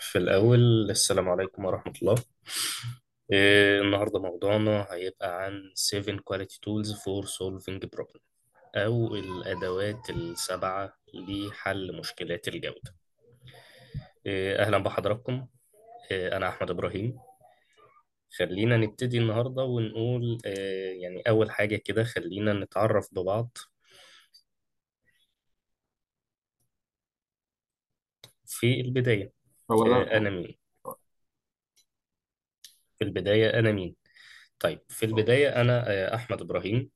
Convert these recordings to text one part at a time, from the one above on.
في الأول السلام عليكم ورحمة الله. آه، النهاردة موضوعنا هيبقى عن 7 quality tools for solving problem أو الأدوات السبعة لحل مشكلات الجودة. آه، أهلا بحضراتكم. آه، أنا أحمد إبراهيم. خلينا نبتدي النهاردة ونقول يعني أول حاجة كده خلينا نتعرف ببعض في البداية. اولا آه، أنا مين؟ في البداية أنا مين؟ طيب في البداية أنا آه، أحمد إبراهيم.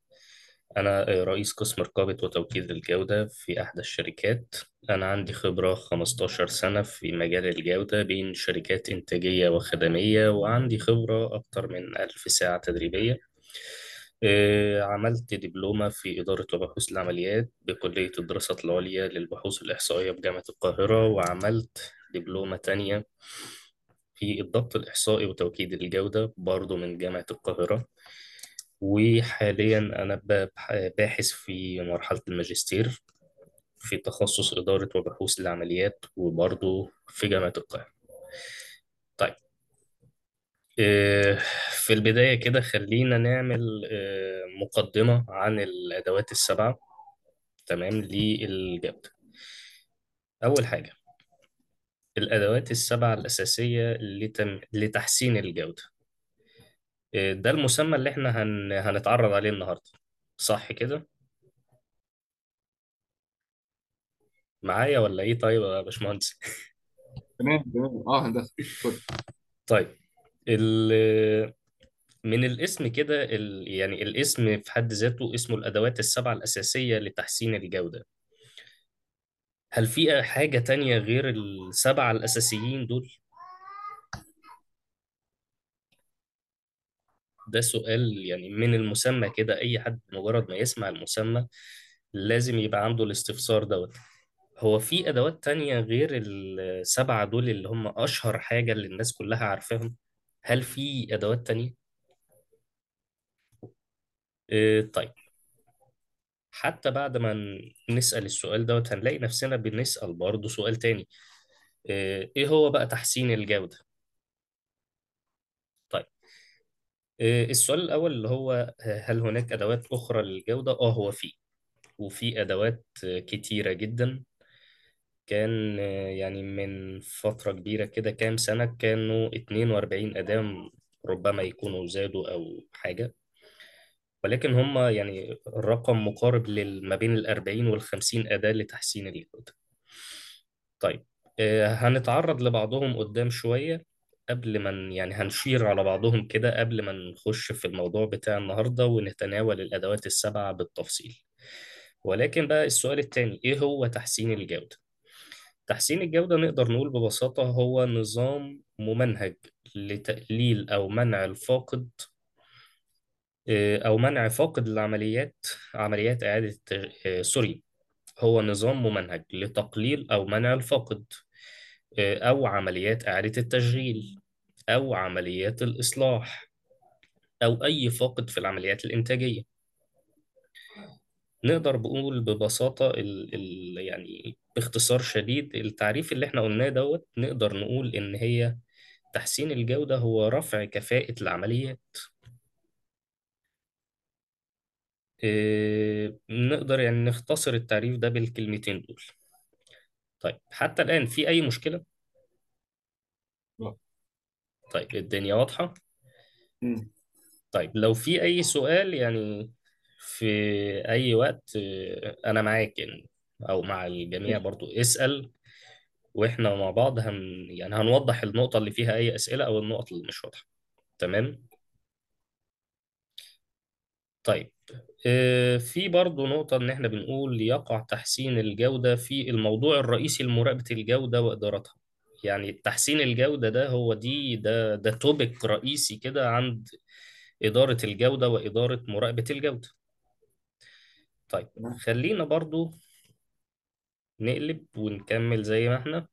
أنا رئيس قسم رقابة وتوكيل الجودة في إحدى الشركات. أنا عندي خبرة 15 سنة في مجال الجودة بين شركات إنتاجية وخدمية وعندي خبرة أكتر من ألف ساعة تدريبية. آه، عملت دبلومة في إدارة وبحوث العمليات بكلية الدراسات العليا للبحوث الإحصائية بجامعة القاهرة وعملت دبلومة تانية في الضبط الإحصائي وتوكيد الجودة برضو من جامعة القاهرة. وحاليا أنا باحث في مرحلة الماجستير في تخصص إدارة وبحوث العمليات وبرضه في جامعة القاهرة. آه، في البداية كده خلينا نعمل آه، مقدمة عن الأدوات السبعة تمام للجودة أول حاجة الأدوات السبعة الأساسية لتم... لتحسين الجودة. آه، ده المسمى اللي إحنا هن... هنتعرض عليه النهاردة صح كده؟ معايا ولا إيه؟ طيب يا باشمهندس؟ تمام تمام. آه هندسة اتفضل. طيب ال... من الاسم كده ال... يعني الاسم في حد ذاته اسمه الأدوات السبعة الأساسية لتحسين الجودة هل في حاجة تانية غير السبعة الأساسيين دول؟ ده سؤال يعني من المسمى كده أي حد مجرد ما يسمع المسمى لازم يبقى عنده الاستفسار دوت هو في أدوات تانية غير السبعة دول اللي هم أشهر حاجة اللي الناس كلها عارفاهم؟ هل في أدوات تانية؟ إيه طيب. حتى بعد ما نسأل السؤال دوت هنلاقي نفسنا بنسأل برضه سؤال تاني. آه، إيه هو بقى تحسين الجودة؟ طيب. آه، السؤال الأول اللي هو آه، هل هناك أدوات أخرى للجودة؟ آه هو في. وفي أدوات آه، كتيرة جدا. كان يعني من فترة كبيرة كده كام سنة كانوا 42 أداة ربما يكونوا زادوا أو حاجة. ولكن هم يعني الرقم مقارب لل- ما بين ال 40 وال 50 أداة لتحسين الجودة طيب آه، هنتعرض لبعضهم قدام شوية قبل ما يعني هنشير على بعضهم كده قبل ما نخش في الموضوع بتاع النهاردة ونتناول الأدوات السبعة بالتفصيل. ولكن بقى السؤال التاني إيه هو تحسين الجودة؟ تحسين الجودة نقدر نقول ببساطة هو نظام ممنهج لتقليل أو منع الفاقد آه، أو منع فاقد العمليات عمليات إعادة التج- آه، سوري هو نظام ممنهج لتقليل أو منع الفاقد آه، أو عمليات إعادة التشغيل أو عمليات الإصلاح أو أي فاقد في العمليات الإنتاجية. نقدر بقول ببساطة ال ال يعني باختصار شديد التعريف اللي إحنا قلناه دوت نقدر نقول إن هي تحسين الجودة هو رفع كفاءة العمليات آه، نقدر يعني نختصر التعريف ده بالكلمتين دول طيب حتى الآن في أي مشكلة؟ آه طيب الدنيا واضحة؟ مم. طيب لو في أي سؤال يعني في أي وقت أنا معاك يعني أو مع الجميع برضو. اسأل وإحنا مع بعض هن يعني هنوضح النقطة اللي فيها أي أسئلة أو النقط اللي مش واضحة. تمام؟ طيب آه، في برضو نقطة إن إحنا بنقول يقع تحسين الجودة في الموضوع الرئيسي لمراقبة الجودة وإدارتها. يعني تحسين الجودة ده هو دي ده ده توبيك رئيسي كده عند إدارة الجودة وإدارة مراقبة الجودة. طيب خلينا برضو نقلب ونكمل زي ما إحنا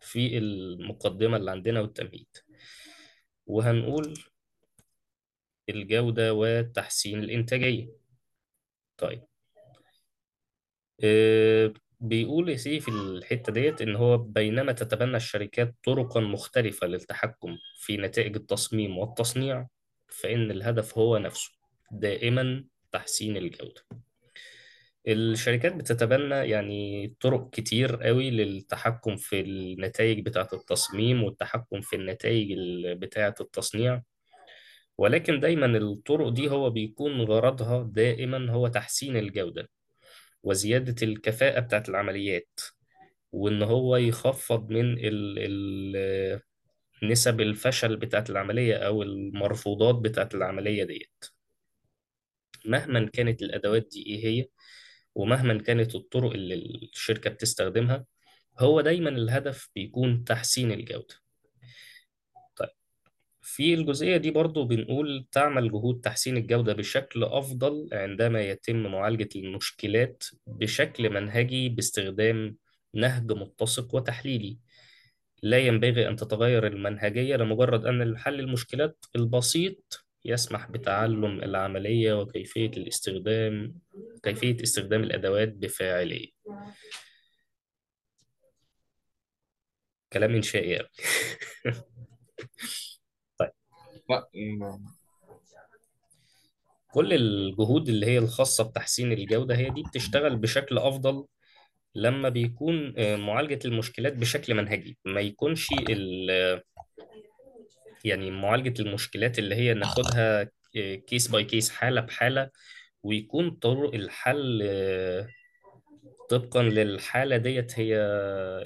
في المقدمة اللي عندنا والتمهيد. وهنقول الجودة وتحسين الإنتاجية. طيب. آه بيقول يا سيدي في الحتة ديت إن هو بينما تتبنى الشركات طرقا مختلفة للتحكم في نتائج التصميم والتصنيع فإن الهدف هو نفسه دائما تحسين الجودة. الشركات بتتبنى يعني طرق كتير قوي للتحكم في النتائج بتاعة التصميم والتحكم في النتائج ال- بتاعة التصنيع. ولكن دايما الطرق دي هو بيكون غرضها دائما هو تحسين الجودة وزيادة الكفاءة بتاعة العمليات وإن هو يخفض من ال ال نسب الفشل بتاعة العملية أو المرفوضات بتاعة العملية ديت. مهما كانت الأدوات دي إيه هي؟ ومهما كانت الطرق اللي الشركة بتستخدمها هو دايما الهدف بيكون تحسين الجودة. طيب في الجزئية دي برضو بنقول تعمل جهود تحسين الجودة بشكل أفضل عندما يتم معالجة المشكلات بشكل منهجي باستخدام نهج متسق وتحليلي. لا ينبغي أن تتغير المنهجية لمجرد أن الحل المشكلات البسيط يسمح بتعلم العملية وكيفية الاستخدام كيفية استخدام الأدوات بفاعلية كلام إنشائي يعني. طيب. كل الجهود اللي هي الخاصة بتحسين الجودة هي دي بتشتغل بشكل أفضل لما بيكون آه، معالجة المشكلات بشكل منهجي. ما يكونش ال- يعني معالجة المشكلات اللي هي ناخدها case by case حالة بحالة ويكون طرق الحل آه، طبقا للحالة ديت هي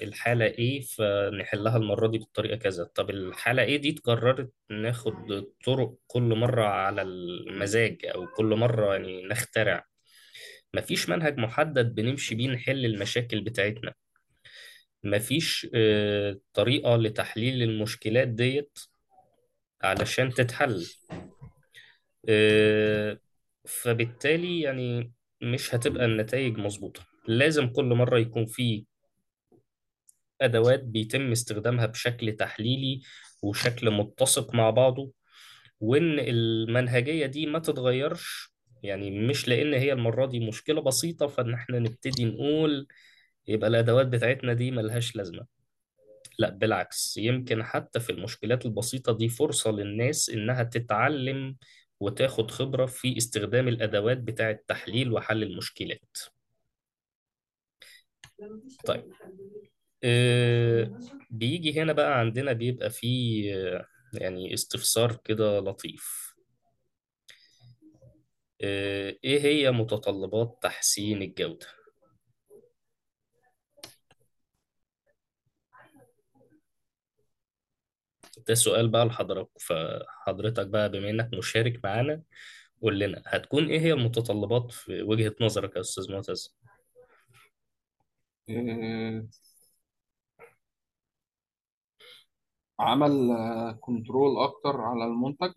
الحالة إيه فنحلها المرة دي بالطريقة كذا. طب الحالة إيه دي اتكررت ناخد طرق كل مرة على المزاج أو كل مرة يعني نخترع. مفيش منهج محدد بنمشي بيه نحل المشاكل بتاعتنا. مفيش آه، طريقة لتحليل المشكلات ديت علشان تتحل. آه، فبالتالي يعني مش هتبقى النتائج مظبوطة. لازم كل مرة يكون في أدوات بيتم استخدامها بشكل تحليلي وشكل متسق مع بعضه وإن المنهجية دي ما تتغيرش. يعني مش لأن هي المرة دي مشكلة بسيطة فإن إحنا نبتدي نقول يبقى الأدوات بتاعتنا دي ملهاش لازمة. لا بالعكس يمكن حتى في المشكلات البسيطة دي فرصة للناس إنها تتعلم وتاخد خبرة في استخدام الأدوات بتاعة تحليل وحل المشكلات. طيب. آه، بيجي هنا بقى عندنا بيبقى فيه آه، يعني استفسار كده لطيف. آه، إيه هي متطلبات تحسين الجودة؟ ده سؤال بقى لحضرتك فحضرتك بقى بما إنك مشارك معانا قول لنا هتكون إيه هي المتطلبات في وجهة نظرك يا أستاذ معتز؟ آه، عمل آه، كنترول أكتر على المنتج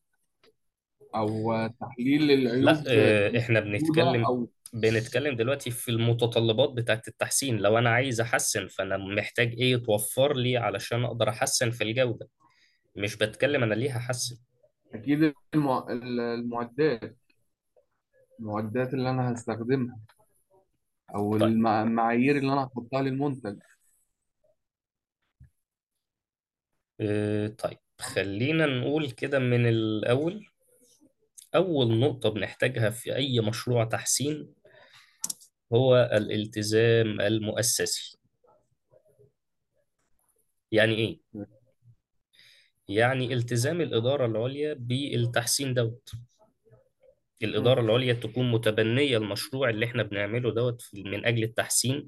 أو آه، تحليل لا العيوب آه، آه، إحنا موجودة بنتكلم أو بنتكلم دلوقتي في المتطلبات بتاعت التحسين لو أنا عايز أحسن فأنا محتاج إيه يتوفر لي علشان أقدر أحسن في الجودة مش بتكلم أنا ليه هحسن؟ أكيد المع... المعدات. المعدات اللي أنا هستخدمها أو طيب. المع- المعايير اللي أنا هحطها للمنتج. آه، طيب. خلينا نقول كده من الأول أول نقطة بنحتاجها في أي مشروع تحسين هو الالتزام المؤسسي. يعني إيه؟ يعني التزام الإدارة العليا بالتحسين دوت. الإدارة. العليا تكون متبنية المشروع اللي إحنا بنعمله دوت من أجل التحسين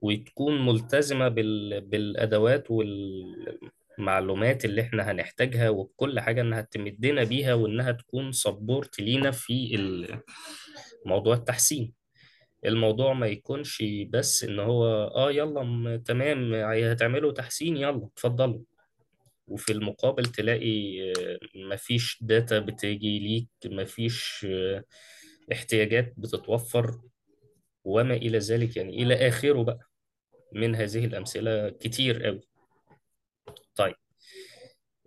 وتكون ملتزمة بال... بالأدوات والمعلومات اللي إحنا هنحتاجها وبكل حاجة إنها تمدنا بيها وإنها تكون support لينا في موضوع التحسين. الموضوع ما يكونش بس إن هو آه يلا تمام هتعملوا تحسين يلا اتفضلوا. وفي المقابل تلاقي آه، مفيش data بتيجي ليك مفيش آه، احتياجات بتتوفر وما إلى ذلك. يعني إلى آخره بقى من هذه الأمثلة كتير قوي. طيب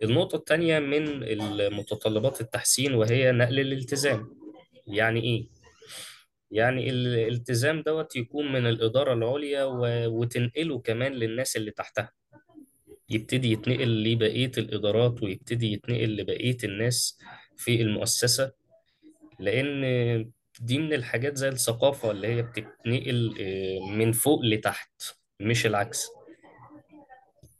النقطة التانية من المتطلبات التحسين وهي نقل الالتزام. يعني إيه؟ يعني الالتزام دوت يكون من الإدارة العليا وتنقله كمان للناس اللي تحتها. يبتدي يتنقل لبقية الإدارات ويبتدي يتنقل لبقية الناس في المؤسسة لأن دي من الحاجات زي الثقافة اللي هي بتتنقل آه، من فوق لتحت مش العكس.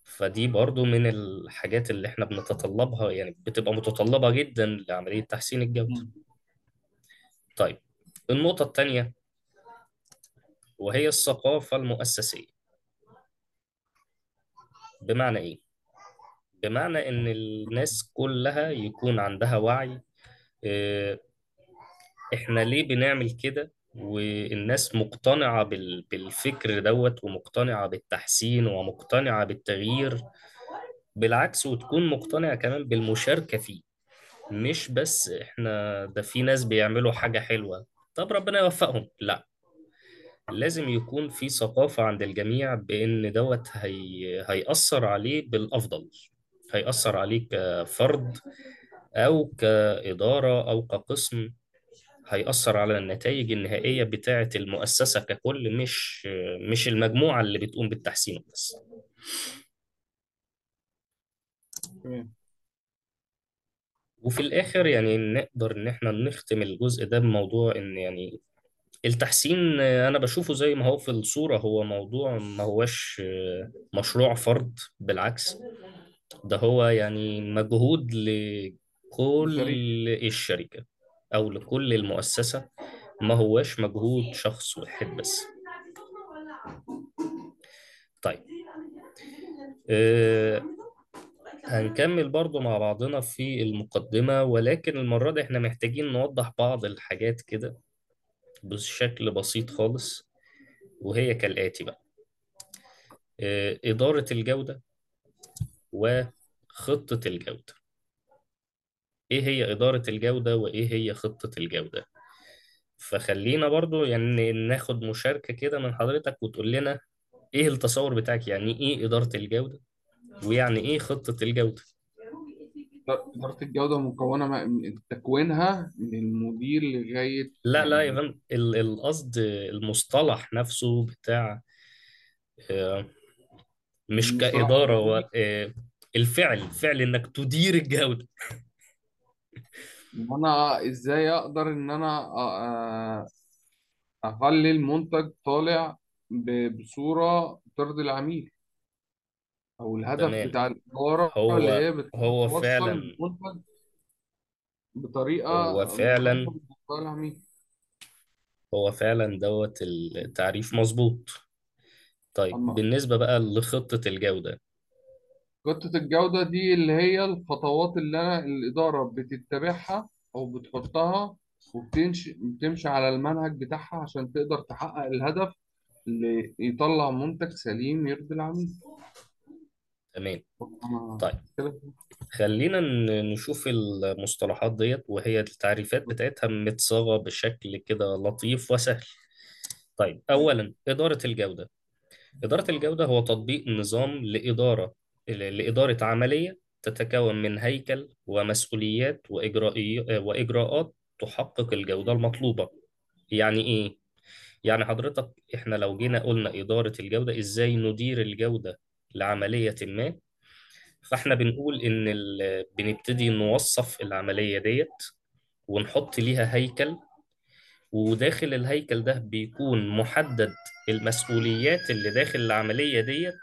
فدي برضو من الحاجات اللي إحنا بنتطلبها يعني بتبقى متطلبة جدا لعملية تحسين الجودة. طيب النقطة التانية وهي الثقافة المؤسسية. بمعنى إيه؟ بمعنى إن الناس كلها يكون عندها وعي آه، إحنا ليه بنعمل كده؟ والناس مقتنعة بال- بالفكر دوت ومقتنعة بالتحسين ومقتنعة بالتغيير بالعكس وتكون مقتنعة كمان بالمشاركة فيه. مش بس إحنا ده في ناس بيعملوا حاجة حلوة طب ربنا يوفقهم لا. لازم يكون في ثقافة عند الجميع بإن دوت هي... هيأثر عليه بالأفضل هيأثر عليه كفرد أو كإدارة أو كقسم هيأثر على النتائج النهائية بتاعة المؤسسة ككل مش مش المجموعة اللي بتقوم بالتحسين بس وفي الآخر يعني نقدر إن إحنا نختم الجزء ده بموضوع إن يعني التحسين أنا بشوفه زي ما هو في الصورة هو موضوع ما هوش مشروع فرد بالعكس. ده هو يعني مجهود لكل الشركة أو لكل المؤسسة. ما هواش مجهود شخص واحد بس. طيب. أه هنكمل برضو مع بعضنا في المقدمة ولكن المرة دي إحنا محتاجين نوضح بعض الحاجات كده. بشكل بسيط خالص وهي كالآتي بقى. أه إدارة الجودة وخطة الجودة. إيه هي إدارة الجودة وإيه هي خطة الجودة؟ فخلينا برضو يعني ناخد مشاركة كده من حضرتك وتقول لنا إيه التصور بتاعك؟ يعني إيه إدارة الجودة؟ ويعني إيه خطة الجودة؟ إدارة الجودة مكونة من تكوينها من المدير لغاية لا لا يا فندم. ال- القصد المصطلح نفسه بتاع آه، مش المصطلح كإدارة هو آه، الفعل فعل إنك تدير الجودة. إن أنا إزاي أقدر إن أنا أ- أ- أخلي المنتج طالع ب- بصورة ترضي العميل؟ أو الهدف تمام. بتاع الإدارة اللي هو هي هو بتوصل فعلا المنتج بطريقة هو مختلفة فعلا بالنسبة للعميل هو فعلا دوت التعريف مظبوط. طيب أما بالنسبة بقى لخطة الجودة. خطة الجودة دي اللي هي الخطوات اللي أنا الإدارة بتتبعها أو بتحطها وبتمشي بتمشي على المنهج بتاعها عشان تقدر تحقق الهدف اللي يطلع منتج سليم يرضي العميل. تمام. أنا طيب. خلينا ن- نشوف المصطلحات ديت وهي التعريفات بتاعتها متصاغة بشكل كده لطيف وسهل. طيب أولا إدارة الجودة. إدارة الجودة هو تطبيق نظام لإدارة ل- لإدارة عملية تتكون من هيكل ومسؤوليات وإجرائي وإجراءات تحقق الجودة المطلوبة. يعني إيه؟ يعني حضرتك إحنا لو جينا قلنا إدارة الجودة إزاي ندير الجودة؟ لعملية ما. فاحنا بنقول إن ال... بنبتدي نوصف العملية ديت ونحط ليها هيكل وداخل الهيكل ده بيكون محدد المسؤوليات اللي داخل العملية ديت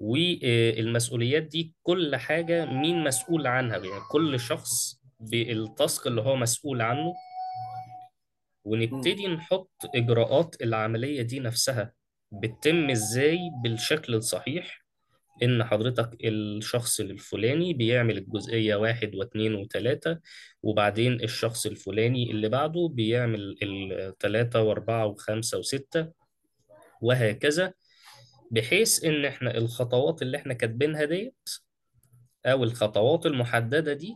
والمسؤوليات دي كل حاجة مين مسؤول عنها؟ يعني كل شخص بالتاسك اللي هو مسؤول عنه. ونبتدي نحط إجراءات العملية دي نفسها. بتتم إزاي بالشكل الصحيح إن حضرتك الشخص الفلاني بيعمل الجزئية واحد واثنين وثلاثة وبعدين الشخص الفلاني اللي بعده بيعمل الثلاثة وأربعة وخمسة وستة وهكذا بحيث إن إحنا الخطوات اللي إحنا كاتبينها ديت أو الخطوات المحددة دي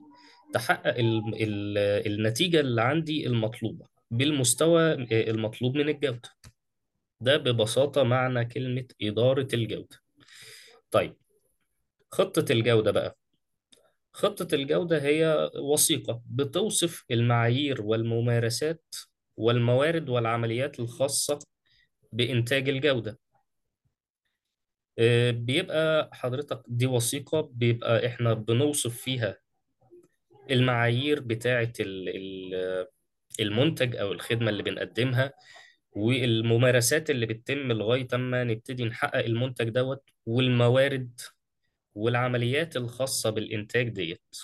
تحقق ال ال النتيجة اللي عندي المطلوبة بالمستوى المطلوب من الجودة. ده ببساطة معنى كلمة إدارة الجودة. طيب خطة الجودة بقى. خطة الجودة هي وثيقة بتوصف المعايير والممارسات والموارد والعمليات الخاصة بإنتاج الجودة. آه، بيبقى حضرتك دي وثيقة بيبقى إحنا بنوصف فيها المعايير بتاعة ال- ال- المنتج أو الخدمة اللي بنقدمها والممارسات اللي بتتم لغاية أما نبتدي نحقق المنتج دوت والموارد والعمليات الخاصة بالإنتاج ديت.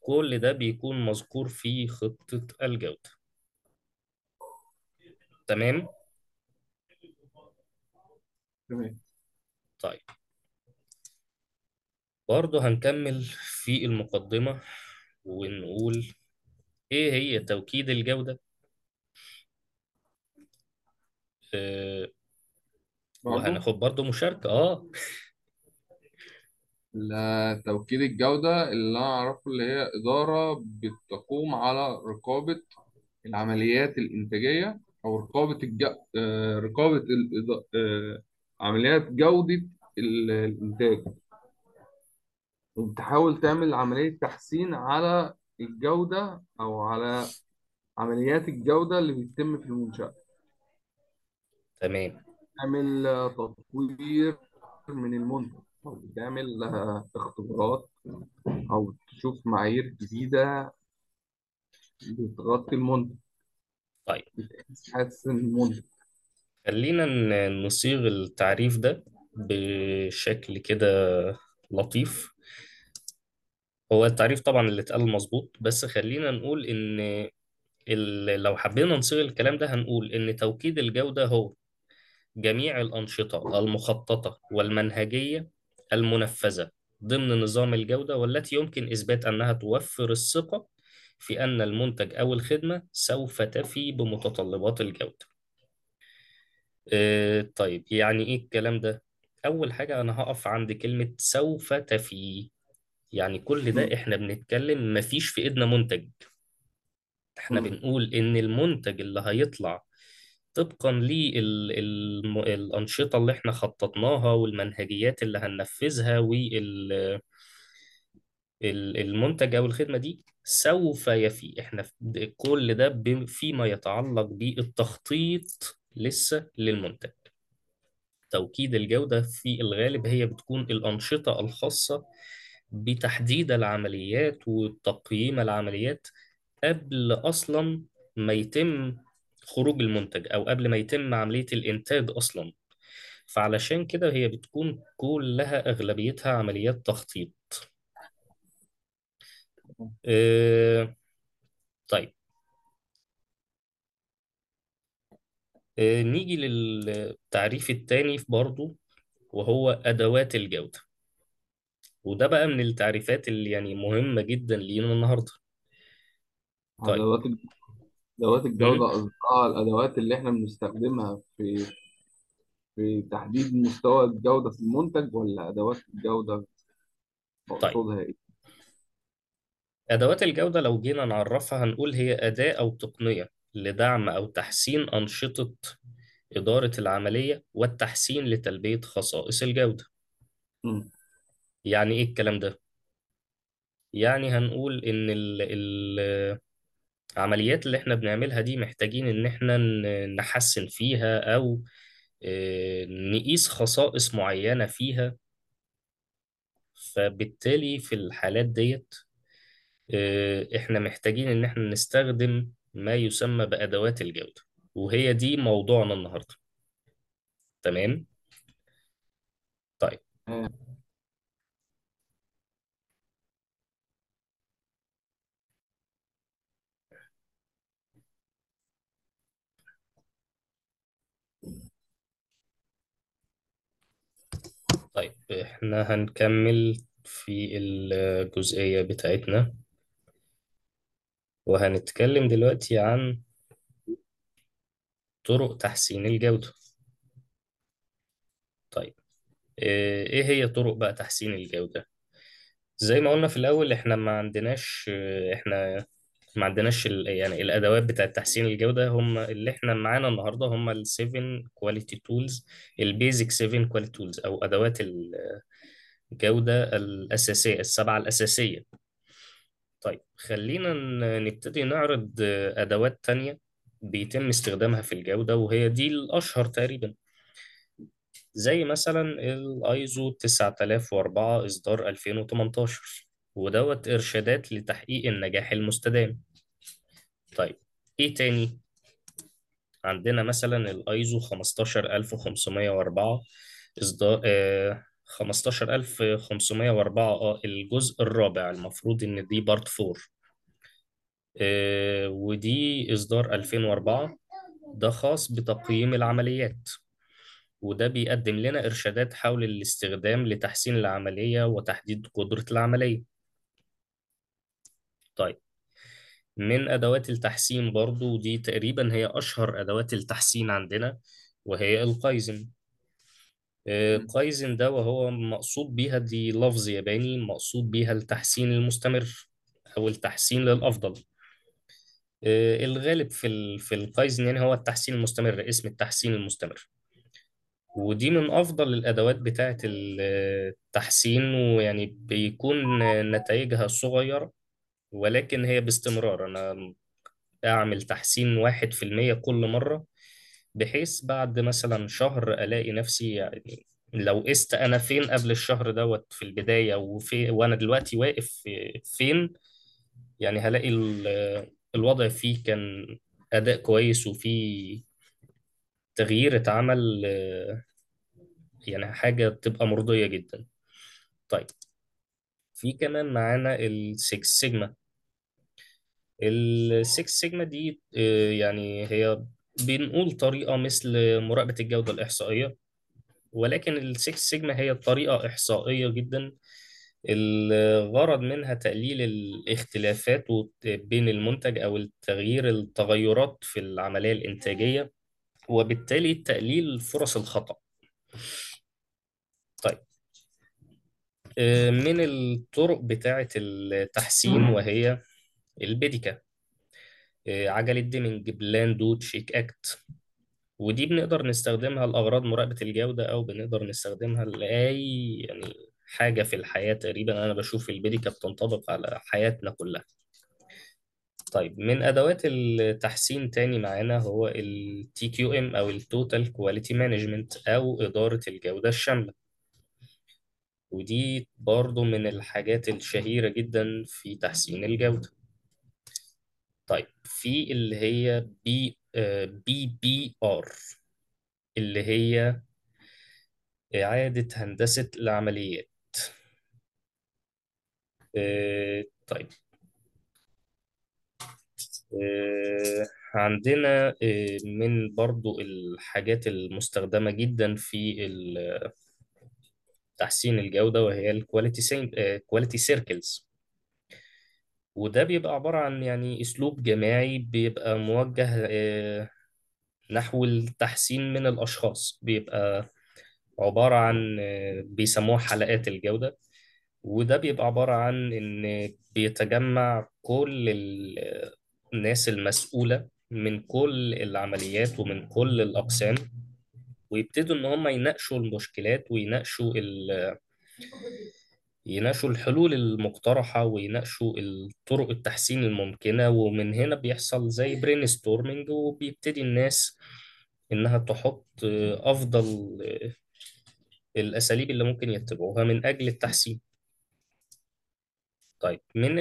كل ده بيكون مذكور في خطة الجودة. تمام؟ تمام. طيب. برضه هنكمل في المقدمة ونقول إيه هي توكيد الجودة آه برضو وهناخد برضه مشاركة آه. لا، توكيد الجودة اللي أنا أعرفه اللي هي إدارة بتقوم على رقابة العمليات الإنتاجية أو رقابة الج... آه، رقابة الإض... آه، عمليات جودة ال- الإنتاج. وبتحاول تعمل عملية تحسين على الجودة أو على عمليات الجودة اللي بتتم في المنشأة. تمام. تعمل تطوير من المنتج أو بتعمل آه، اختبارات أو تشوف معايير جديدة بتغطي المنتج. طيب. تحسن المنتج خلينا ن- نصيغ التعريف ده بشكل كده لطيف. هو التعريف طبعا اللي اتقال مظبوط بس خلينا نقول إن ال- لو حبينا نصيغ الكلام ده هنقول إن توكيد الجودة هو جميع الأنشطة المخططة والمنهجية المنفذة ضمن نظام الجودة والتي يمكن إثبات أنها توفر الثقة في أن المنتج أو الخدمة سوف تفي بمتطلبات الجودة. آه، طيب يعني إيه الكلام ده؟ أول حاجة أنا هقف عند كلمة سوف تفي يعني كل ده. إحنا بنتكلم مفيش في إيدنا منتج إحنا. بنقول إن المنتج اللي هيطلع طبقا للأنشطة اللي إحنا خططناها والمنهجيات اللي هننفذها والمنتج أو الخدمة دي سوف يفي. إحنا كل ده فيما يتعلق بالتخطيط لسه للمنتج. توكيد الجودة في الغالب هي بتكون الأنشطة الخاصة بتحديد العمليات وتقييم العمليات قبل أصلا ما يتم خروج المنتج أو قبل ما يتم عملية الإنتاج أصلا. فعلشان كده هي بتكون كلها أغلبيتها عمليات تخطيط. آه طيب. آه نيجي للتعريف التاني برضو وهو أدوات الجودة. وده بقى من التعريفات اللي يعني مهمة جدا لينا النهاردة. طيب. أدوات. الجودة قصدها الأدوات اللي إحنا بنستخدمها في في تحديد مستوى الجودة في المنتج ولا أدوات الجودة طيب مقصودها إيه؟ أدوات الجودة لو جينا نعرفها هنقول هي أداة أو تقنية لدعم أو تحسين أنشطة إدارة العملية والتحسين لتلبية خصائص الجودة مم. يعني إيه الكلام ده؟ يعني هنقول إن ال ال العمليات اللي إحنا بنعملها دي محتاجين إن إحنا ن- نحسن فيها أو آه، نقيس خصائص معينة فيها. فبالتالي في الحالات ديت آه، إحنا محتاجين إن إحنا نستخدم ما يسمى بأدوات الجودة وهي دي موضوعنا النهاردة. تمام؟ طيب. طيب إحنا هنكمل في الجزئية بتاعتنا. وهنتكلم دلوقتي عن طرق تحسين الجودة. طيب آه، إيه هي طرق بقى تحسين الجودة؟ زي ما قلنا في الأول إحنا ما عندناش إحنا ما عندناش يعني الأدوات بتاعة تحسين الجودة هم اللي إحنا معانا النهاردة هم ال 7 quality tools ال basic 7 quality tools أو أدوات الجودة الأساسية السبعة الأساسية. طيب خلينا نبتدي نعرض أدوات تانية بيتم استخدامها في الجودة وهي دي الأشهر تقريبا. زي مثلا الايزو 9004 إصدار 2018 ودوت إرشادات لتحقيق النجاح المستدام. طيب إيه تاني؟ عندنا مثلا الأيزو 15504 إصدار آه 15504 آه الجزء الرابع المفروض إن دي part 4 آه ودي إصدار 2004 ده خاص بتقييم العمليات. وده بيقدم لنا إرشادات حول الاستخدام لتحسين العملية وتحديد قدرة العملية. طيب من أدوات التحسين برضو دي تقريبا هي أشهر أدوات التحسين عندنا وهي القايزن. آه،. قايزن ده وهو مقصود بيها دي لفظ ياباني مقصود بيها التحسين المستمر أو التحسين للأفضل. آه، الغالب في ال- في القايزن يعني هو التحسين المستمر اسم التحسين المستمر. ودي من أفضل الأدوات بتاعة التحسين ويعني بيكون نتائجها صغيرة ولكن هي باستمرار. أنا أعمل تحسين واحد في المية كل مرة بحيث بعد مثلا شهر ألاقي نفسي يعني لو قست أنا فين قبل الشهر دوت في البداية وفي وأنا دلوقتي واقف في- فين يعني هلاقي ال- الوضع فيه كان أداء كويس وفي تغيير اتعمل يعني حاجة تبقى مرضية جدا. طيب. في كمان معانا ال Six Sigma ال Six Sigma دي آه، يعني هي بنقول طريقة مثل مراقبة الجودة الإحصائية ولكن ال Six Sigma هي طريقة إحصائية جدا. الغرض منها تقليل الاختلافات بين المنتج أو التغيير التغيرات في العملية الإنتاجية وبالتالي تقليل فرص الخطأ. من الطرق بتاعة التحسين وهي ال PDCA. آه، عجلة ديمنج plan do check act. ودي بنقدر نستخدمها لأغراض مراقبة الجودة أو بنقدر نستخدمها لأي يعني حاجة في الحياة تقريبا. أنا بشوف ال PDCA بتنطبق على حياتنا كلها. طيب من أدوات التحسين تاني معانا هو ال TQM أو ال Total Quality Management أو إدارة الجودة الشاملة ودي برضو من الحاجات الشهيرة جدا في تحسين الجودة. طيب في اللي هي B BPR اللي هي إعادة هندسة العمليات. آه، طيب. آه، عندنا آه، من برضو الحاجات المستخدمة جدا في تحسين الجودة وهي ال quality quality circles وده بيبقى عبارة عن يعني أسلوب جماعي بيبقى موجه آه، نحو التحسين من الأشخاص. بيبقى عبارة عن آه، بيسموها حلقات الجودة. وده بيبقى عبارة عن إن بيتجمع كل ال- الناس المسؤولة من كل العمليات ومن كل الأقسام. ويبتدوا إن هم يناقشوا المشكلات ويناقشوا ال... يناقشوا الحلول المقترحة ويناقشوا الطرق التحسين الممكنة. ومن هنا بيحصل زي brainstorming وبيبتدي الناس إنها تحط أفضل الأساليب اللي ممكن يتبعوها من أجل التحسين. طيب من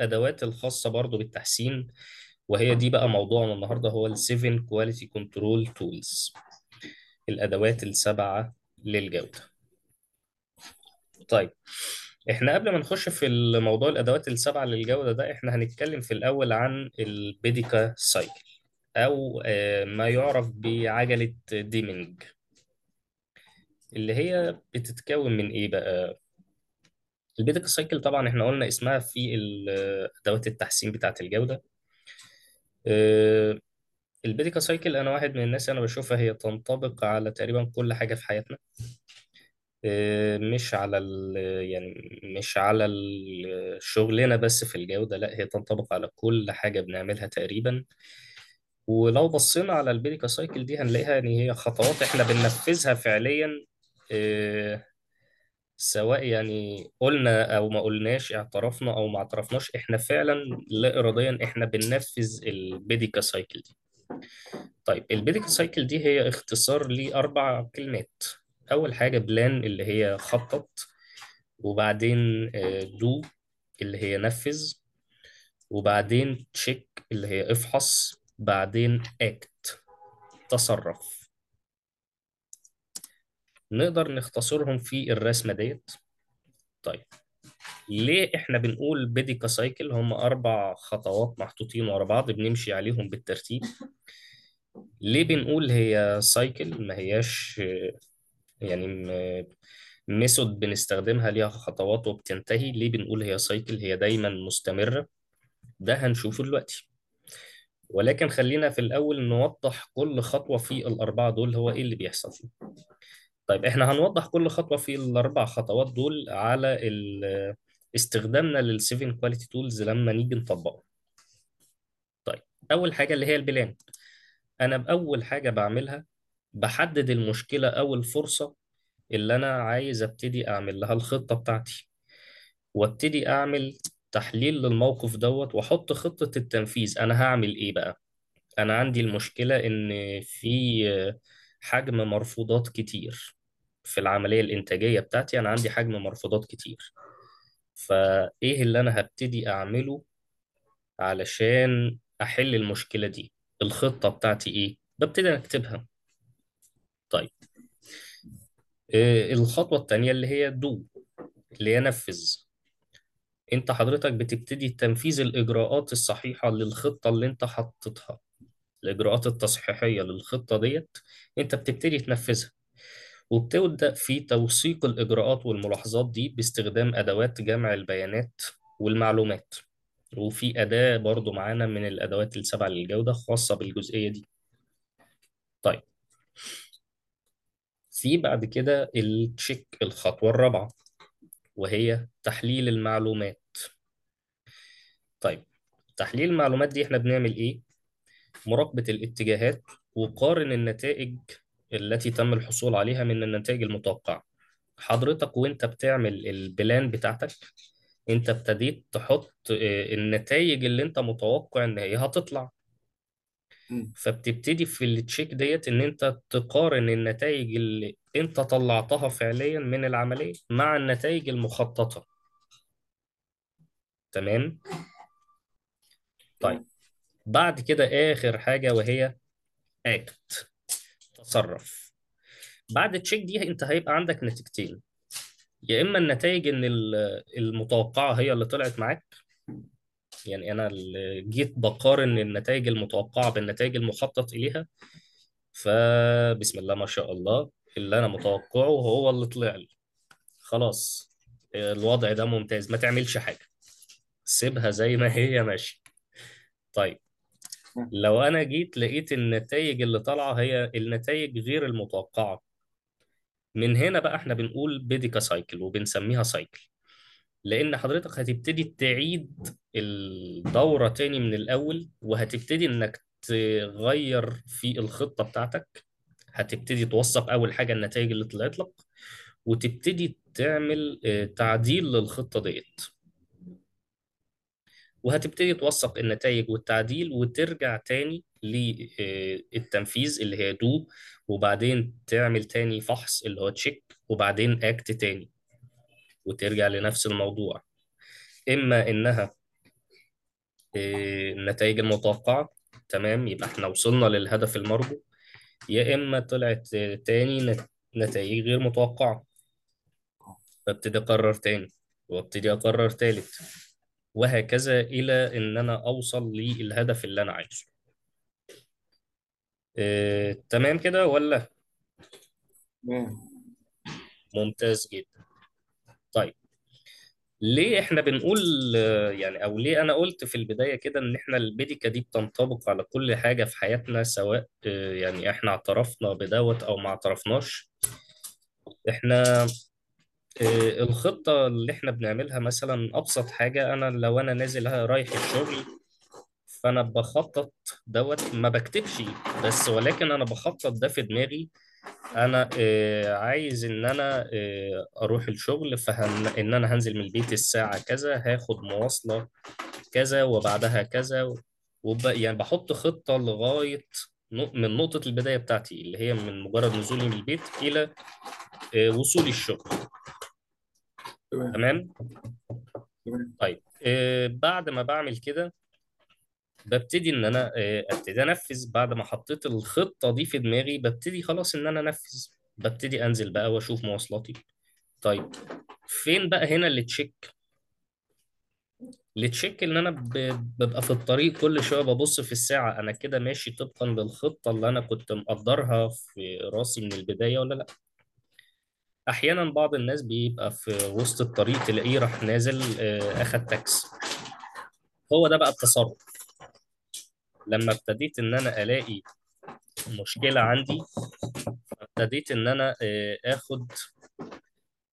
الأدوات الخاصة برضو بالتحسين وهي دي بقى موضوعنا النهاردة هو ال 7 Quality Control Tools الأدوات السبعة للجودة. طيب إحنا قبل ما نخش في الموضوع الأدوات السبعة للجودة ده إحنا هنتكلم في الأول عن البيديكا سايكل أو آه، ما يعرف بعجلة ديمينج اللي هي بتتكون من إيه بقى؟ ال PDCA cycle طبعا إحنا قلنا اسمها في ال- أدوات التحسين بتاعة الجودة. آه، cycle أنا واحد من الناس أنا بشوفها هي تنطبق على تقريبا كل حاجة في حياتنا. آه، مش على ال يعني مش على ال- شغلنا بس في الجودة لا هي تنطبق على كل حاجة بنعملها تقريبا. ولو بصينا على ال PDCA cycle دي هنلاقيها يعني هي خطوات إحنا بننفذها فعليا آه، سواء يعني قلنا أو ما قلناش اعترفنا أو ما اعترفناش إحنا فعلا لا اراديا إحنا بننفذ ال PDCA cycle دي. طيب ال PDCA cycle دي هي اختصار لأربع كلمات. أول حاجة plan اللي هي خطط وبعدين do اللي هي نفذ وبعدين check اللي هي افحص بعدين act تصرف. نقدر نختصرهم في الرسمة ديت؟ طيب ليه إحنا بنقول PDCA cycle هم أربع خطوات محطوطين ورا بعض بنمشي عليهم بالترتيب. ليه بنقول هي cycle ما هياش يعني method بنستخدمها ليها خطوات وبتنتهي. ليه بنقول هي cycle هي دايما مستمرة. ده هنشوفه دلوقتي. ولكن خلينا في الأول نوضح كل خطوة في الأربعة دول هو إيه اللي بيحصل فيه طيب إحنا هنوضح كل خطوة في الأربع خطوات دول على استخدامنا لل seven quality tools لما نيجي نطبقه. طيب أول حاجة اللي هي ال plan. أنا بأول حاجة بعملها بحدد المشكلة أو الفرصة اللي أنا عايز أبتدي أعمل لها الخطة بتاعتي وأبتدي أعمل تحليل للموقف دوت وأحط خطة التنفيذ. أنا هعمل إيه بقى؟ أنا عندي المشكلة إن في حجم مرفوضات كتير. في العملية الإنتاجية بتاعتي أنا عندي حجم مرفوضات كتير. فإيه اللي أنا هبتدي أعمله علشان أحل المشكلة دي؟ الخطة بتاعتي إيه؟ ببتدي أكتبها. طيب. إيه الخطوة التانية اللي هي دو اللي هي نفذ. أنت حضرتك بتبتدي تنفيذ الإجراءات الصحيحة للخطة اللي أنت حطيتها. الإجراءات التصحيحية للخطة ديت أنت بتبتدي تنفذها. وبتبدأ في توثيق الإجراءات والملاحظات دي باستخدام أدوات جمع البيانات والمعلومات. وفي أداة برضو معانا من الأدوات السبعة للجودة خاصة بالجزئية دي. طيب. في بعد كده التشيك الخطوة الرابعة وهي تحليل المعلومات. طيب. تحليل المعلومات دي إحنا بنعمل إيه؟ مراقبة الاتجاهات وقارن النتائج التي تم الحصول عليها من النتائج المتوقعة. حضرتك وانت بتعمل البلان بتاعتك انت ابتديت تحط آه، النتائج اللي انت متوقع ان هي هتطلع. فبتبتدي في التشيك ديت ان انت تقارن النتائج اللي انت طلعتها فعليا من العملية مع النتائج المخططة. تمام؟ طيب. بعد كده آخر حاجة وهي اكت تصرف بعد التشيك دي انت هيبقى عندك نتيجتين. يا إما النتائج إن ال- المتوقعة هي اللي طلعت معاك. يعني أنا جيت بقارن النتائج المتوقعة بالنتائج المخطط إليها. فبسم الله ما شاء الله اللي أنا متوقعه هو اللي طلع لي. خلاص الوضع ده ممتاز ما تعملش حاجة. سيبها زي ما هي ماشيه طيب لو أنا جيت لقيت النتائج اللي طالعة هي النتائج غير المتوقعة. من هنا بقى إحنا بنقول PDCA cycle وبنسميها cycle لأن حضرتك هتبتدي تعيد الدورة تاني من الأول وهتبتدي إنك تغير في الخطة بتاعتك. هتبتدي توثق أول حاجة النتائج اللي طلعت لك وتبتدي تعمل آه، تعديل للخطة ديت. وهتبتدي توثق النتائج والتعديل وترجع تاني للتنفيذ اللي هي do وبعدين تعمل تاني فحص اللي هو check وبعدين act تاني وترجع لنفس الموضوع. إما إنها آه، النتائج المتوقعة تمام يبقى إحنا وصلنا للهدف المرجو يا إما طلعت آه، تاني نت- نتائج غير متوقعة فابتدي أقرر تاني وأبتدي أقرر تالت. وهكذا إلى إن أنا أوصل للهدف اللي أنا عايزه. آه تمام كده ولا؟ ممتاز جدا. طيب ليه إحنا بنقول آه، يعني أو ليه أنا قلت في البداية كده إن إحنا البيديكا دي بتنطبق على كل حاجة في حياتنا سواء آه، يعني إحنا اعترفنا بدوت أو ما اعترفناش؟ إحنا آه، الخطة اللي إحنا بنعملها مثلا أبسط حاجة أنا لو أنا نازل رايح الشغل فأنا بخطط دوت ما بكتبش بس ولكن أنا بخطط ده في دماغي. أنا آه، عايز إن أنا آه، أروح الشغل فهن إن أنا هنزل من البيت الساعة كذا هاخد مواصلة كذا وبعدها كذا وب... يعني بحط خطة لغاية من نقطة البداية بتاعتي اللي هي من مجرد نزولي من البيت إلى وصولي الشغل. تمام. تمام؟ تمام. طيب آه، بعد ما بعمل كده ببتدي إن أنا آه، ابتدي أنفذ. بعد ما حطيت الخطة دي في دماغي ببتدي خلاص إن أنا أنفذ. ببتدي أنزل بقى وأشوف مواصلاتي. طيب فين بقى هنا ال check؟ ال check إن أنا ببقى في الطريق كل شوية ببص في الساعة أنا كده ماشي طبقا للخطه اللي أنا كنت مقدرها في راسي من البداية ولا لأ؟ أحيانا بعض الناس بيبقى في وسط الطريق تلاقيه راح نازل آه، أخد تاكسي هو ده بقى التصرف. لما ابتديت إن أنا ألاقي مشكلة عندي ابتديت إن أنا آه، آخد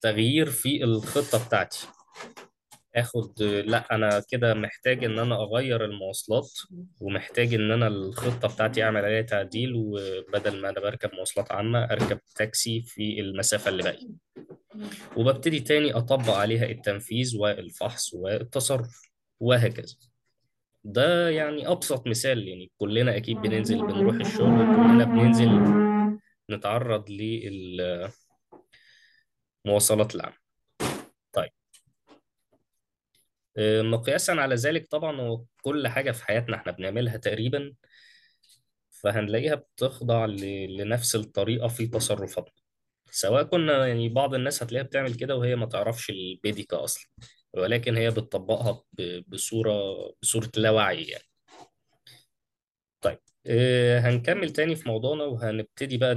تغيير في الخطة بتاعتي. آخد لأ أنا كده محتاج إن أنا أغير المواصلات ومحتاج إن أنا الخطة بتاعتي أعمل عليها تعديل وبدل ما أنا بركب مواصلات عامة أركب تاكسي في المسافة اللي باقية. وببتدي تاني أطبق عليها التنفيذ والفحص والتصرف وهكذا. ده يعني أبسط مثال يعني كلنا أكيد بننزل بنروح الشغل وكلنا بننزل نتعرض للمواصلات العامة طيب آه، مقياسا على ذلك طبعا هو كل حاجة في حياتنا إحنا بنعملها تقريبا فهنلاقيها بتخضع لنفس الطريقة في تصرفاتنا. سواء كنا يعني بعض الناس هتلاقيها بتعمل كده وهي ما تعرفش البيديكا أصلا ولكن هي بتطبقها بصورة بصورة لا وعي يعني. طيب آه، هنكمل تاني في موضوعنا وهنبتدي بقى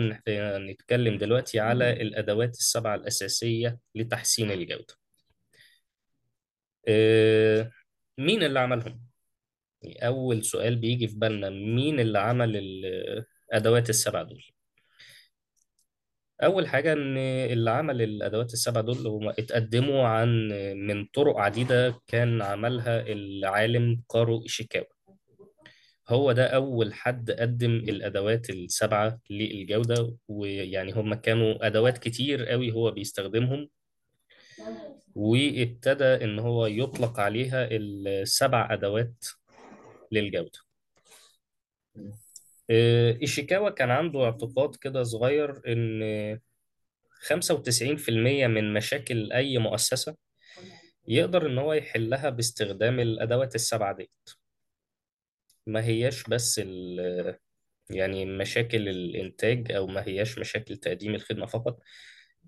نتكلم دلوقتي على الأدوات السبعة الأساسية لتحسين الجودة. آه، مين اللي عملهم؟ أول سؤال بيجي في بالنا مين اللي عمل الأدوات السبعة دول؟ أول حاجة إن اللي عمل الأدوات السبعة دول هم اتقدموا عن من طرق عديدة كان عملها العالم كارو إيشيكاوا هو ده أول حد قدم الأدوات السبعة للجودة ويعني هم كانوا أدوات كتير قوي هو بيستخدمهم وابتدى إن هو يطلق عليها السبع أدوات للجودة. آه، إيشيكاوا كان عنده اعتقاد كده صغير إن 95% من مشاكل أي مؤسسة يقدر إن هو يحلها باستخدام الأدوات السبعة دي ما هياش بس يعني مشاكل الإنتاج أو ما هياش مشاكل تقديم الخدمة فقط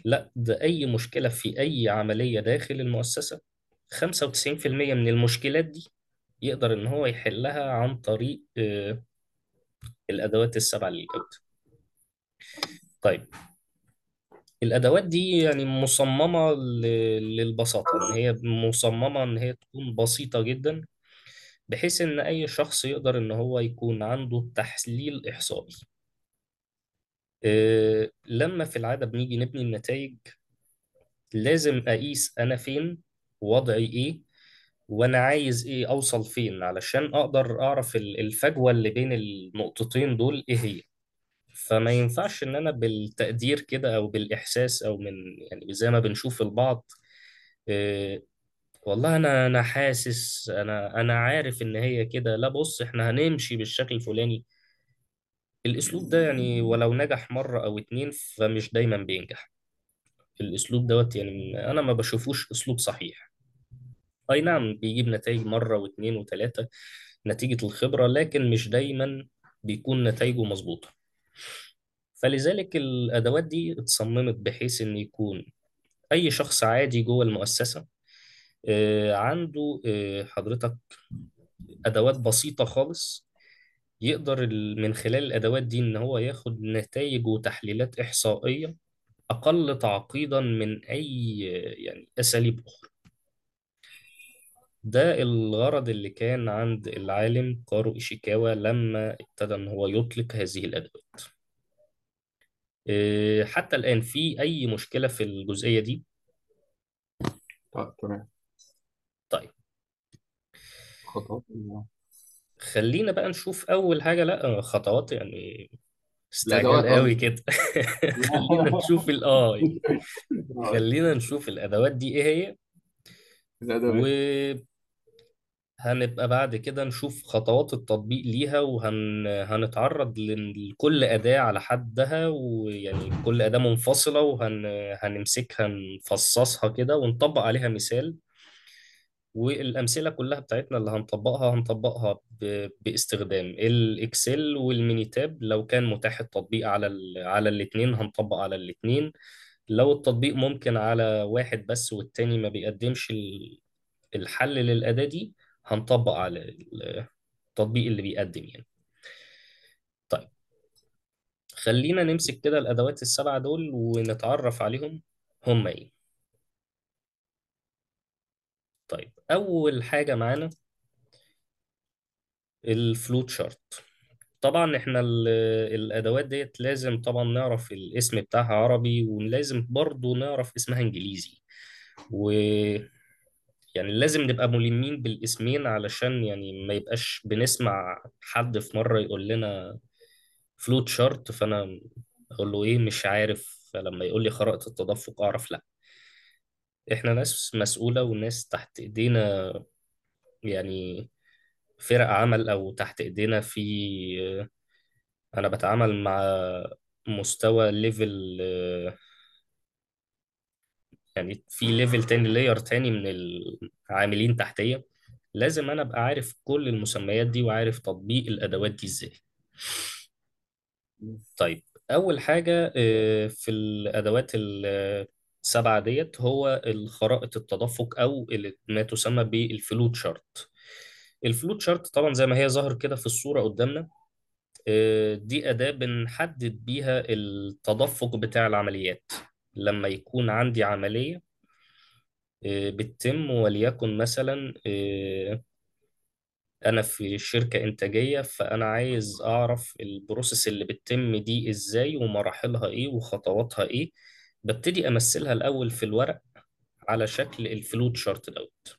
لا ده أي مشكلة في أي عملية داخل المؤسسة 95% من المشكلات دي يقدر إن هو يحلها عن طريق آه، الأدوات السبعة للجودة طيب الأدوات دي يعني مصممة للبساطة إن هي مصممة إن هي تكون بسيطة جدا بحيث إن أي شخص يقدر إن هو يكون عنده تحليل إحصائي. إيه لما في العادة بنيجي نبني النتائج لازم أقيس أنا فين وضعي إيه وأنا عايز إيه أوصل فين علشان أقدر أعرف ال- الفجوة اللي بين النقطتين دول إيه هي. فما ينفعش إن أنا بالتقدير كده أو بالإحساس أو من يعني زي ما بنشوف البعض إيه والله أنا أنا حاسس أنا أنا عارف إن هي كده لا بص إحنا هنمشي بالشكل الفلاني. الأسلوب ده يعني ولو نجح مرة أو اتنين فمش دايما بينجح. الأسلوب دوت يعني أنا ما بشوفوش أسلوب صحيح. أي نعم بيجيب نتائج مرة واتنين وتلاتة نتيجة الخبرة لكن مش دايما بيكون نتائجه مظبوطة. فلذلك الأدوات دي اتصممت بحيث إن يكون أي شخص عادي جوه المؤسسة آه، عنده آه، حضرتك أدوات بسيطة خالص يقدر ال- من خلال الأدوات دي إن هو ياخد نتائج وتحليلات إحصائية أقل تعقيدا من أي يعني أساليب أخرى. ده الغرض اللي كان عند العالم كارو إيشيكاوا لما ابتدى إن هو يطلق هذه الأدوات. إيه، حتى الآن في أي مشكلة في الجزئية دي؟ طيب تمام. طيب. خطوات. خلينا بقى نشوف أول حاجة لأ خطوات يعني استعجال الادوات قوي كده. خلينا نشوف الاي آه، خلينا نشوف الأدوات دي إيه هي. الادوات وهنبقى بعد كده نشوف خطوات التطبيق ليها وهنتعرض لكل أداة على حدها ويعني كل أداة منفصلة وهنمسكها نفصصها كده ونطبق عليها مثال. والأمثلة كلها بتاعتنا اللي هنطبقها هنطبقها باستخدام ال Excel وال Minitab. لو كان متاح التطبيق على. على الاتنين هنطبق على الاتنين. لو التطبيق ممكن على واحد بس والتاني ما بيقدمش ال- الحل للأداة دي هنطبق على ال- التطبيق اللي بيقدم يعني. طيب. خلينا نمسك كده الأدوات السبعة دول ونتعرف عليهم هم إيه. طيب أول حاجة معانا الفلوت شارت. طبعا إحنا ال- الأدوات ديت لازم طبعا نعرف الاسم بتاعها عربي ولازم برضو نعرف اسمها إنجليزي. و يعني لازم نبقى ملمين بالاسمين علشان يعني ما يبقاش بنسمع حد في مرة يقول لنا فلوت شارت فأنا أقول له إيه مش عارف فلما يقول لي خرائط التدفق أعرف لأ. إحنا ناس مسؤولة وناس تحت ايدينا يعني فرق عمل أو تحت ايدينا في أنا بتعامل مع مستوى level يعني في level تاني layer تاني من العاملين تحتية. لازم أنا أبقى عارف كل المسميات دي وعارف تطبيق الأدوات دي إزاي. طيب أول حاجة آه، في الأدوات السبعة ديت هو الخرائط التدفق اللي ما تسمى بال flowchart. ال flowchart طبعا زي ما هي ظاهر كده في الصورة قدامنا آه، دي أداة بنحدد بيها التدفق بتاع العمليات. لما يكون عندي عملية آه، بتتم وليكن مثلا آه، أنا في شركة إنتاجية فأنا عايز أعرف ال process اللي بتتم دي إزاي ومراحلها إيه وخطواتها إيه. ببتدي أمثلها الأول في الورق على شكل ال flowchart دوت.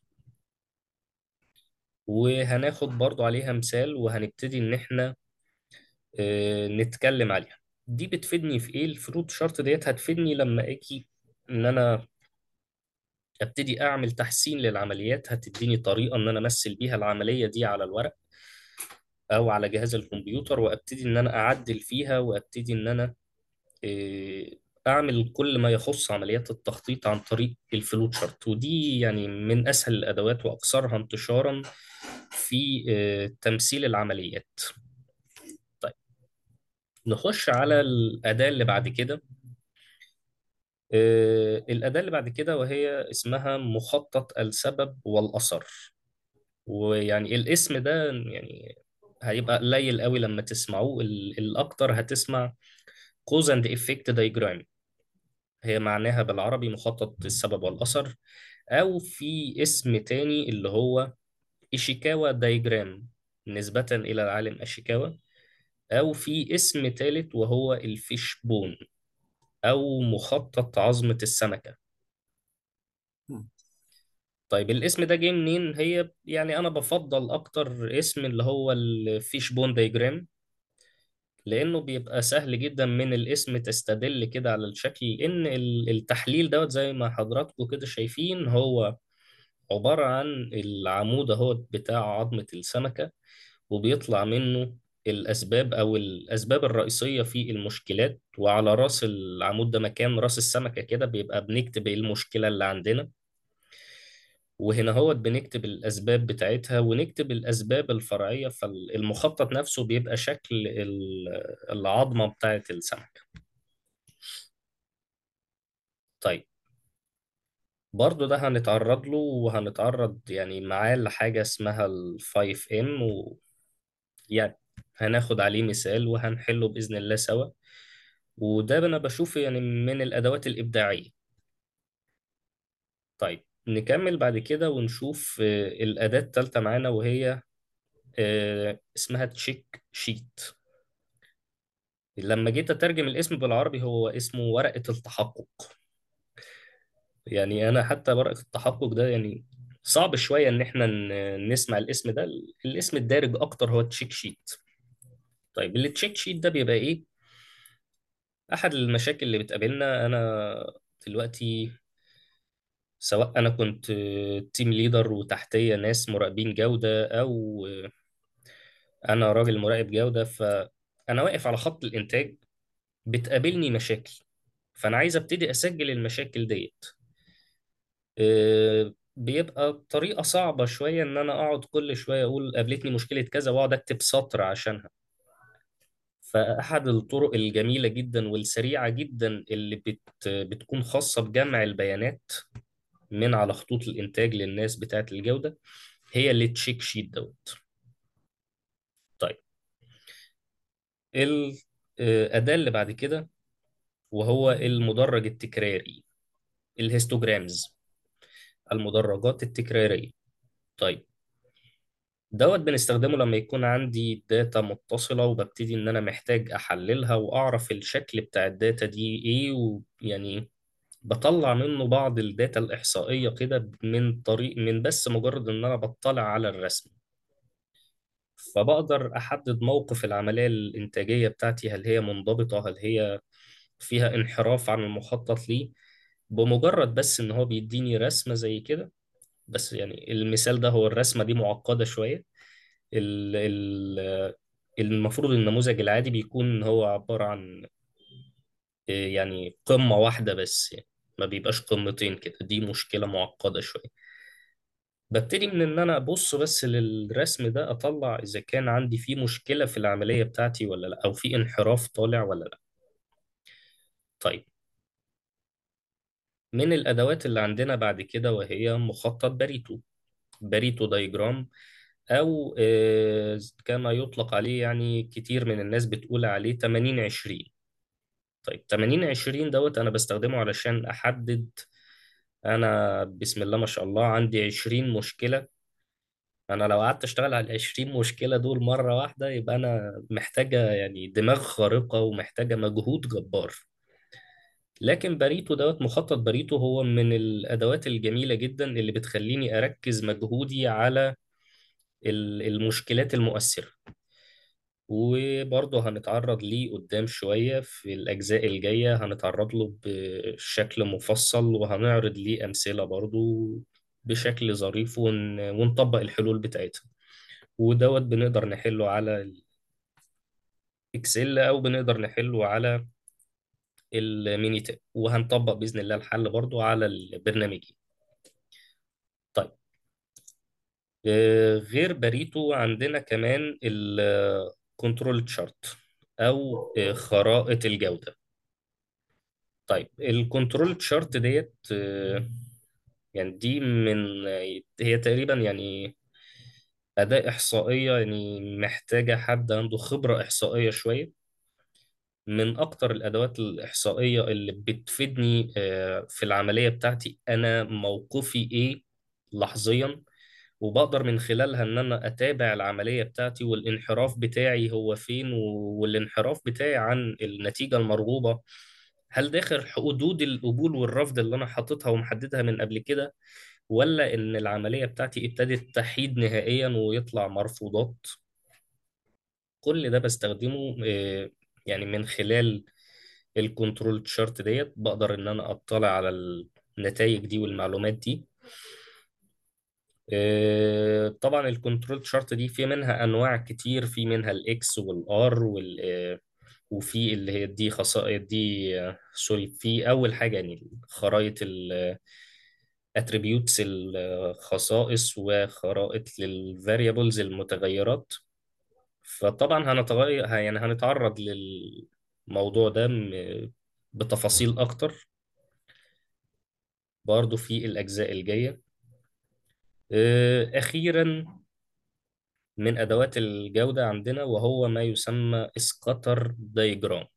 وهناخد برضو عليها مثال وهنبتدي إن إحنا آه، نتكلم عليها. دي بتفيدني في إيه؟ ال flowchart ديت هتفيدني لما آجي إن أنا أبتدي أعمل تحسين للعمليات. هتديني طريقة إن أنا أمثل بيها العملية دي على الورق أو على جهاز الكمبيوتر وأبتدي إن أنا أعدل فيها وأبتدي إن أنا آه، أعمل كل ما يخص عمليات التخطيط عن طريق الفلوت شارت ودي يعني من أسهل الأدوات وأكثرها انتشارا في آه، تمثيل العمليات. طيب نخش على الأداة اللي بعد كده. آه، الأداة اللي بعد كده وهي اسمها مخطط السبب والأثر. ويعني الاسم ده يعني هيبقى قليل قوي لما تسمعوه ال- الأكتر هتسمع cause and effect diagram. هي معناها بالعربي مخطط السبب والأثر أو في اسم تاني اللي هو إيشيكاوا دايجرام نسبة إلى العالم أشيكاوا أو في اسم تالت وهو الفيش بون أو مخطط عظمة السمكة. طيب الاسم ده جه منين؟ هي يعني أنا بفضل أكتر اسم اللي هو الفيش بون دايجرام. لأنه بيبقى سهل جدا من الاسم تستدل كده على الشكل ان ال- التحليل دوت زي ما حضراتكم كده شايفين هو عبارة عن العمود اهو بتاع عظمة السمكة وبيطلع منه الأسباب أو الأسباب الرئيسية في المشكلات وعلى رأس العمود ده مكان رأس السمكة كده بيبقى بنكتب إيه المشكلة اللي عندنا. وهنا هو بنكتب الأسباب بتاعتها ونكتب الأسباب الفرعية فالمخطط نفسه بيبقى شكل ال- العظمة بتاعت السمكة طيب. برضو ده هنتعرض له وهنتعرض يعني معاه لحاجة اسمها ال 5M ويعني هناخد عليه مثال وهنحله بإذن الله سوا. وده أنا بشوفه يعني من الأدوات الإبداعية. طيب. نكمل بعد كده ونشوف آه، الأداة التالتة معانا وهي آه، اسمها check sheet لما جيت أترجم الاسم بالعربي هو اسمه ورقة التحقق. يعني أنا حتى ورقة التحقق ده يعني صعب شوية إن إحنا ن- نسمع الاسم ده. الاسم الدارج أكتر هو ال check sheet طيب ال check sheet ده بيبقى إيه؟ أحد المشاكل اللي بتقابلنا. أنا دلوقتي سواء أنا كنت تيم ليدر وتحتية ناس مراقبين جودة أو أنا راجل مراقب جودة فأنا واقف على خط الإنتاج بتقابلني مشاكل فأنا عايز أبتدي أسجل المشاكل ديت. آه، بيبقى بطريقة صعبة شوية إن أنا أقعد كل شوية أقول قابلتني مشكلة كذا وأقعد أكتب سطر عشانها. فأحد الطرق الجميلة جدا والسريعة جدا اللي بت بتكون خاصة بجمع البيانات من على خطوط الإنتاج للناس بتاعة الجودة هي ال check sheet دوت. طيب. الأداة اللي بعد كده وهو المدرج التكراري ال histograms. المدرجات التكرارية. طيب. دوت بنستخدمه لما يكون عندي data متصلة وببتدي إن أنا محتاج أحللها وأعرف الشكل بتاع ال data دي إيه ويعني بطلع منه بعض ال data الإحصائية كده من طريق من بس مجرد إن أنا بطلع على الرسم. فبقدر أحدد موقف العملية الإنتاجية بتاعتي هل هي منضبطة هل هي فيها انحراف عن المخطط ليه؟ بمجرد بس إن هو بيديني رسمة زي كده. بس يعني المثال ده هو الرسمة دي معقدة شوية. ال ال المفروض النموذج العادي بيكون هو عبارة عن آه، يعني قمة واحدة بس يعني. ما بيبقاش قمتين كده دي مشكلة معقدة شوية. ببتدي من إن أنا أبص بس للرسم ده أطلع إذا كان عندي فيه مشكلة في العملية بتاعتي ولا لأ أو في انحراف طالع ولا لأ. طيب. من الأدوات اللي عندنا بعد كده وهي مخطط باريتو Pareto diagram أو آه، كما يطلق عليه يعني كتير من الناس بتقول عليه 80 20 طيب 80 20 دوت أنا بستخدمه علشان أحدد أنا بسم الله ما شاء الله عندي 20 مشكلة. أنا لو قعدت أشتغل على ال 20 مشكلة دول مرة واحدة يبقى أنا محتاجة يعني دماغ خارقة ومحتاجة مجهود جبار. لكن باريتو دوت مخطط باريتو هو من الأدوات الجميلة جدا اللي بتخليني أركز مجهودي على ال- المشكلات المؤثرة. وبرضه هنتعرض ليه قدام شوية في الأجزاء الجاية هنتعرض له بشكل مفصل وهنعرض ليه أمثلة برضه بشكل ظريف ون... ونطبق الحلول بتاعتها. ودوت بنقدر نحله على ال Excel أو بنقدر نحله على ال Minitab. وهنطبق بإذن الله الحل برضه على البرنامجين. طيب. آه، غير باريتو عندنا كمان ال control chart أو آه، خرائط الجودة. طيب ال control chart ديت آه، يعني دي من هي تقريبا يعني أداة إحصائية يعني محتاجة حد عنده خبرة إحصائية شوية. من أكتر الأدوات الإحصائية اللي بتفيدني آه، في العملية بتاعتي أنا موقفي إيه لحظيا وبقدر من خلالها إن أنا أتابع العملية بتاعتي والانحراف بتاعي هو فين والانحراف بتاعي عن النتيجة المرغوبة. هل داخل حدود القبول والرفض اللي أنا حاططها ومحددها من قبل كده ولا إن العملية بتاعتي ابتدت تحيد نهائيا ويطلع مرفوضات؟ كل ده بستخدمه آه، يعني من خلال ال control chart ديت. بقدر إن أنا أطلع على النتائج دي والمعلومات دي. طبعا ال control chart دي في منها أنواع كتير في منها ال X وال R وال آه، وفي اللي هي دي خصائص دي آه، sorry في أول حاجة يعني خرائط ال attributes الخصائص وخرائط لل variables المتغيرات. فطبعا هنتغير يعني هنتعرض للموضوع ده بتفاصيل أكتر. برضو في الأجزاء الجاية. آه، أخيرا من أدوات الجودة عندنا وهو ما يسمى scatter diagram.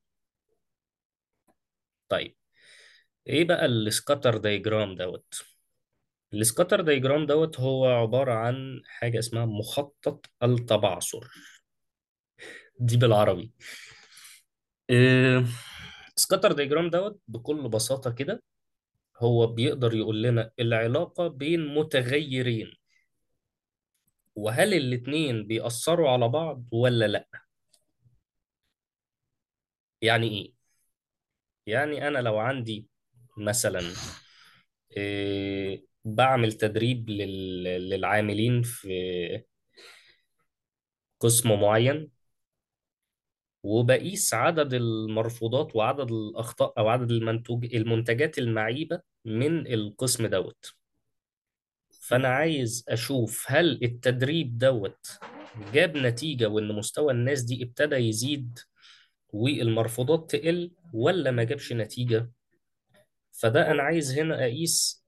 طيب إيه بقى ال scatter diagram دوت؟ ال scatter diagram دوت هو عبارة عن حاجة اسمها مخطط التبعثر. دي بالعربي. إيه diagram دوت بكل بساطة كده هو بيقدر يقول لنا العلاقة بين متغيرين. وهل الاتنين بيأثروا على بعض ولا لأ؟ يعني إيه؟ يعني أنا لو عندي مثلا إيه، بعمل تدريب لل- للعاملين في قسم معين وبقيس عدد المرفوضات وعدد الأخطاء أو عدد المنتوج المنتجات المعيبة من القسم دوت. فأنا عايز أشوف هل التدريب دوت جاب نتيجة وإن مستوى الناس دي ابتدى يزيد والمرفوضات تقل ولا ما جابش نتيجة؟ فده أنا عايز هنا أقيس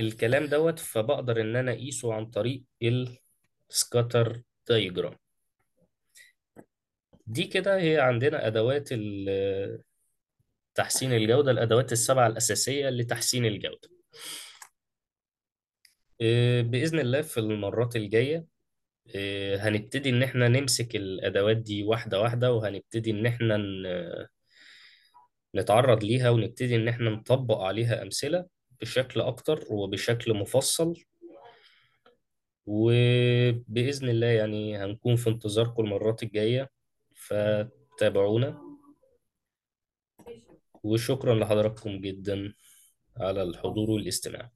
الكلام دوت فبقدر إن أنا أقيسه عن طريق السكاتر دايجرام دي كده هي عندنا أدوات تحسين الجودة الأدوات السبعة الأساسية لتحسين الجودة. إيه، بإذن الله في المرات الجاية إيه، هنبتدي إن إحنا نمسك الأدوات دي واحدة واحدة وهنبتدي إن إحنا نتعرض ليها ونبتدي إن إحنا نطبق عليها أمثلة بشكل أكتر وبشكل مفصل. وبإذن الله يعني هنكون في انتظاركم المرات الجاية. فتابعونا. وشكرا لحضراتكم جدا على الحضور والاستماع.